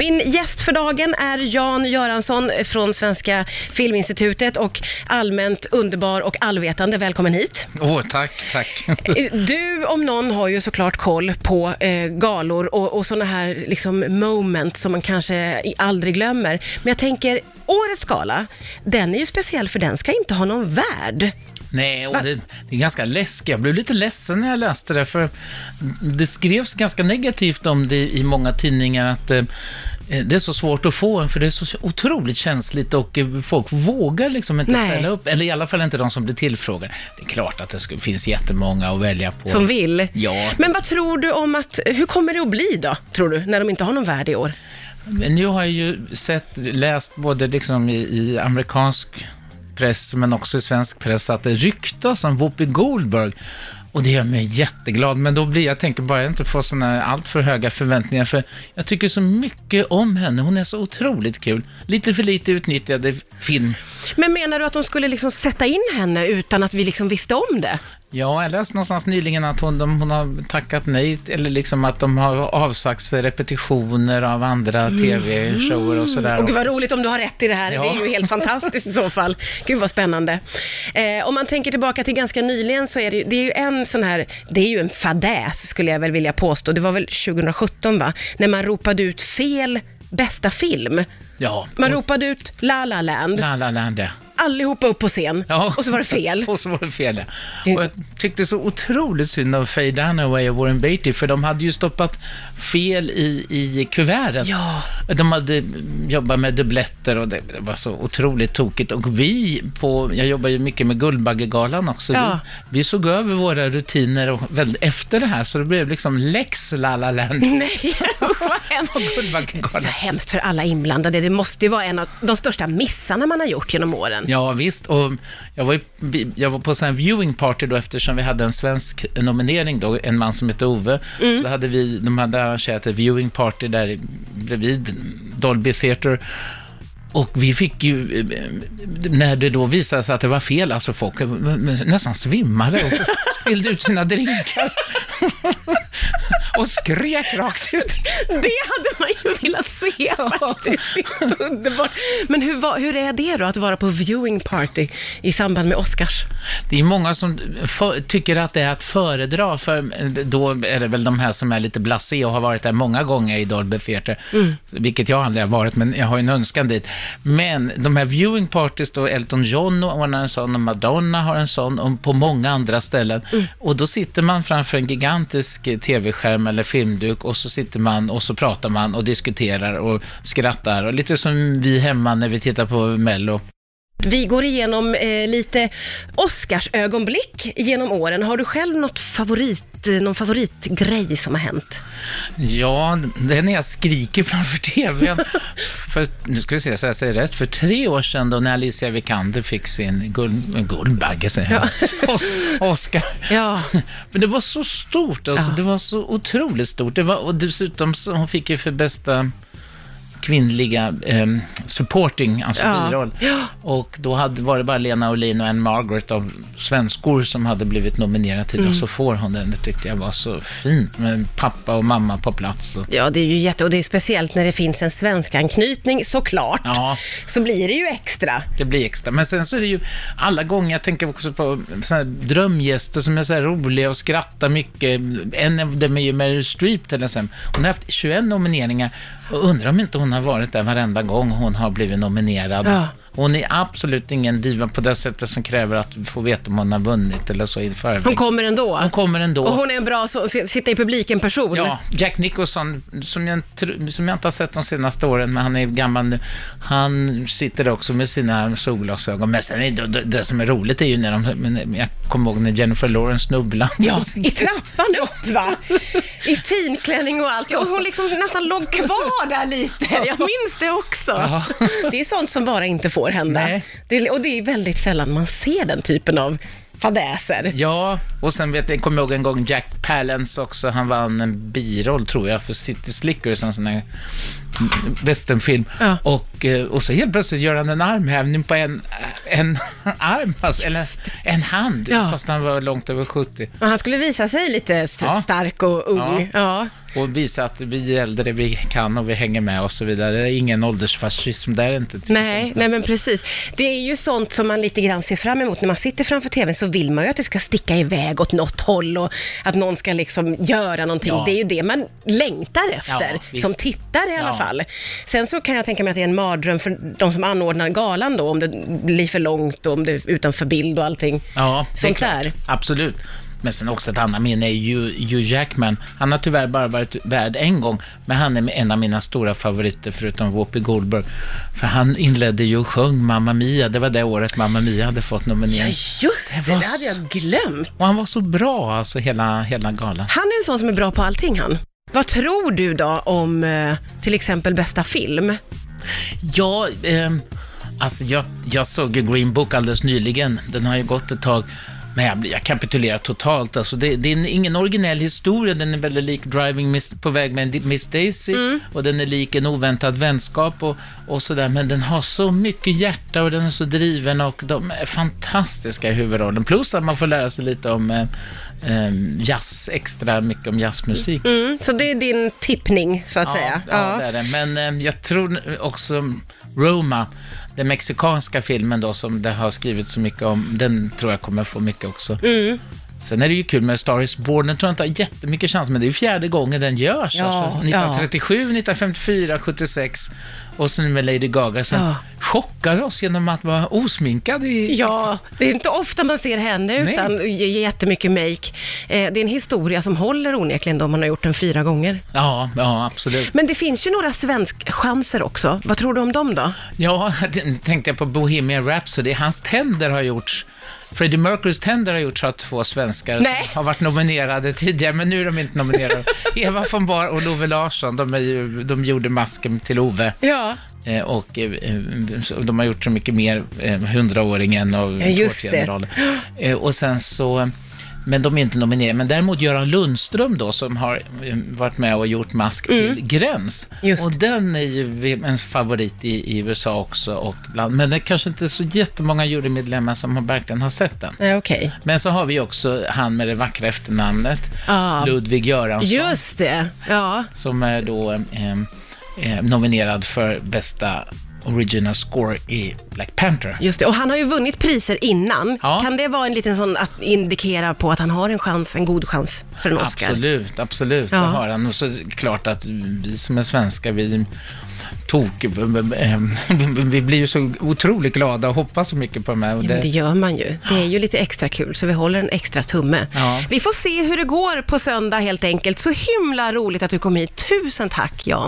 Min gäst för dagen är Jan Göransson från Svenska Filminstitutet och allmänt underbar och allvetande. Välkommen hit. Åh, tack, tack. Du om någon har ju såklart koll på eh, galor och, och sådana här liksom moment som man kanske aldrig glömmer. Men jag tänker, årets gala, den är ju speciell för den ska inte ha någon värld. Nej, och det, det är ganska läskigt. Jag blev lite ledsen när jag läste det, för det skrevs ganska negativt om det i många tidningar, att eh, det är så svårt att få en, för det är så otroligt känsligt och folk vågar liksom inte Nej. ställa upp, eller i alla fall inte de som blir tillfrågade. Det är klart att det finns jättemånga att välja på. Som vill. Ja. Men vad tror du om att, hur kommer det att bli då, tror du, när de inte har någon värld i år? Men Nu har jag ju sett, läst både liksom i, i amerikansk press men också i svensk press att det ryktas om Whoopi Goldberg. Och det gör mig jätteglad, men då blir jag, tänker bara jag inte får sådana allt för höga förväntningar, för jag tycker så mycket om henne. Hon är så otroligt kul. Lite för lite utnyttjad i film. Men menar du att de skulle liksom sätta in henne utan att vi liksom visste om det? Ja, jag läste någonstans nyligen att hon, de, hon har tackat nej, eller liksom att de har avsagt sig repetitioner av andra tv-shower och sådär. Och gud vad roligt om du har rätt i det här. Ja. Det är ju helt fantastiskt i så fall. Gud vad spännande. Eh, om man tänker tillbaka till ganska nyligen så är det det är ju en sån här, det är ju en fadäs skulle jag väl vilja påstå. Det var väl 2017 va? När man ropade ut fel bästa film. Ja, Man ropade ut La La Land, La La Land, ja. Allihopa upp på scen Ja. och så var det fel. och så var det fel, ja. Du- Och jag tyckte så otroligt synd av Faye Dunaway och Warren Beatty, för de hade ju stoppat fel i, i kuverten. Ja. De hade jobbat med dubbletter och det, det var så otroligt tokigt. Och vi på, jag jobbar ju mycket med Guldbaggegalan också, Ja. vi, vi såg över våra rutiner och väl, efter det här, så det blev liksom lex La La Land. Nej, vad hemskt. Så hemskt för alla inblandade. Det måste ju vara en av de största missarna man har gjort genom åren. Ja, visst. Och jag var, ju, jag var på en viewing party då eftersom vi hade en svensk nominering då, en man som hette Ove. Mm. Så då hade vi, de hade arrangerat ett viewing party där bredvid Dolby Theatre. Och vi fick ju, eh, när det då visade sig att det var fel, alltså folk eh, nästan svimmade och spillde ut sina drinkar. och skrek rakt ut. Det hade man ju velat se. Det är Underbart. Men hur, hur är det då att vara på viewing party i samband med Oscars? Det är många som för, tycker att det är att föredra, för då är det väl de här som är lite blasé och har varit där många gånger i Dolby Theatre, vilket jag aldrig har varit, men jag har ju en önskan dit. Men de här viewing parties då, Elton John ordnar en sån och Madonna har en sån och på många andra ställen. Och då sitter man framför en gigantisk eh, tv-skärm eller filmduk och så sitter man och så pratar man och diskuterar och skrattar och lite som vi hemma när vi tittar på Mello. Vi går igenom eh, lite Oscarsögonblick genom åren. Har du själv något favorit, eh, någon favoritgrej som har hänt? Ja, det är när jag skriker framför tvn. för, nu ska vi se så jag säger rätt. För tre år sedan då när Alicia Vikander fick sin guld, Guldbagge, säger jag. Os- Oscar. Ja. Men det var så stort, alltså. Ja. det var så otroligt stort. Det var, och dessutom så hon fick ju för bästa kvinnliga eh, supporting, alltså Ja. biroll. Och då hade, var det bara Lena Olin och Anne Margaret av svenskor som hade blivit nominerade till det. Och så får hon den. Det tyckte jag var så fint med pappa och mamma på plats. Och, Ja, det är ju jätte... Och det är speciellt när det finns en svensk anknytning såklart. Ja. Så blir det ju extra. Det blir extra. Men sen så är det ju alla gånger, jag tänker också på såna drömgäster som är så här roliga och skrattar mycket. En av dem är ju Meryl Streep till exempel. Hon har haft 21 nomineringar och undrar om inte hon har varit där varenda gång hon har blivit nominerad. Ja. Hon är absolut ingen diva på det sättet som kräver att få veta om hon har vunnit eller så i förväg. Hon kommer ändå. Hon kommer ändå. Och hon är en bra så, sitta i publiken-person. Ja, Jack Nicholson, som jag, som jag inte har sett de senaste åren, men han är gammal nu. Han sitter också med sina solglasögon. Men sen är det, det, det som är roligt är ju när de, jag kommer ihåg när Jennifer Lawrence snubblade. Ja, i trappan upp va? I finklänning och allt. Ja, och hon liksom nästan låg kvar där lite. Jag minns det också. Ja. Det är sånt som bara inte får hända. Nej. Det är, och det är väldigt sällan man ser den typen av fadäser. Ja, och sen vet jag, kommer jag ihåg en gång Jack Palance också, han vann en biroll tror jag för City Slickers, en sån här westernfilm. Ja. Och, eh, och så helt plötsligt gör han en armhävning på en, en arm, alltså, eller en hand, Ja. fast han var långt över 70. Och han skulle visa sig lite st- Ja. stark och ung. Ja. Och visa att vi är äldre, vi kan och vi hänger med och så vidare. Det är ingen åldersfascism där inte. Nej, nej men precis. Det är ju sånt som man lite grann ser fram emot. När man sitter framför TVn så vill man ju att det ska sticka iväg åt något håll och att någon ska liksom göra någonting. Ja. Det är ju det man längtar efter, Ja, som tittare i alla Ja. fall. Sen så kan jag tänka mig att det är en mardröm för de som anordnar galan då, om det blir för långt och om det är utanför bild och allting. Ja, Sånt där. Absolut. Men sen också ett annat minne är Hugh Jackman. Han har tyvärr bara varit värd en gång, men han är en av mina stora favoriter förutom Whoopi Goldberg. För han inledde ju och sjöng Mamma Mia. Det var det året Mamma Mia hade fått Ja, nominering. just Det det, det hade jag glömt. Och han var så bra, alltså hela, hela galan. Han är en sån som är bra på allting han. Vad tror du då om eh, till exempel bästa film? Ja, ehm, alltså jag, jag såg ju Green Book alldeles nyligen. Den har ju gått ett tag. Men jag, kapitulerar totalt. Alltså det, det är en- ingen originell historia. Den är väldigt lik Driving Miss, på väg med Miss Daisy. Och den är lik En oväntad vänskap och, och sådär. Men den har så mycket hjärta och den är så driven och de är fantastiska i huvudrollen. Plus att man får lära sig lite om eh, jazz, extra mycket om jazzmusik. Mm, så det är din tippning, så att säga? Ja, det är det. Men eh, jag tror också Roma, den mexikanska filmen då som det har skrivits så mycket om, den tror jag kommer få mycket också. Mm. Sen är det ju kul med Star is Born, den tror jag inte har jättemycket chans, men det är ju fjärde gången den görs. Ja, alltså, 1937, 1954, 76 och så nu med Lady Gaga som Ja. chockar oss genom att vara osminkad i... Ja, det är inte ofta man ser henne Nej. utan jättemycket make. Eh, det är en historia som håller onekligen då man har gjort den fyra gånger. Ja, ja, absolut. Men det finns ju några svensk-chanser också. Vad tror du om dem då? Ja, tänkte jag på Bohemian Rhapsody. Hans tänder har gjorts Freddie Mercurys tänder har gjorts av två svenskar Nej. har varit nominerade tidigare, men nu är de inte nominerade. Eva von Bar och Love Larsson, de, ju, de gjorde masken till Ove. Ja, Eh, och eh, eh, så de har gjort så mycket mer, eh, hundraåringen och Ja, just det. Eh, och sen så, men de är inte nominerade. Men däremot Göran Lundström då, som har eh, varit med och gjort Mask till Gräns. Mm. Just. Och den är ju en favorit i, i USA också. Och bland, men det är kanske inte så jättemånga jurymedlemmar som har, verkligen har sett den. eh, okej. Men så har vi också han med det vackra efternamnet, Ja. Ludvig Göransson Just det, ja. som är då eh, eh, nominerad för bästa original score i Black Panther. Just det. Och han har ju vunnit priser innan. Ja. Kan det vara en liten sån att indikera på att han har en chans, en god chans för en Oscar? Absolut, absolut. Ja. Det har han. Och så klart att vi som är svenskar, vi tok, vi blir ju så otroligt glada och hoppas så mycket på de här. Och Ja, men det det, gör man ju. Det är ju lite extra kul, så vi håller en extra tumme. Ja. Vi får se hur det går på söndag helt enkelt. Så himla roligt att du kom hit. Tusen tack Jan.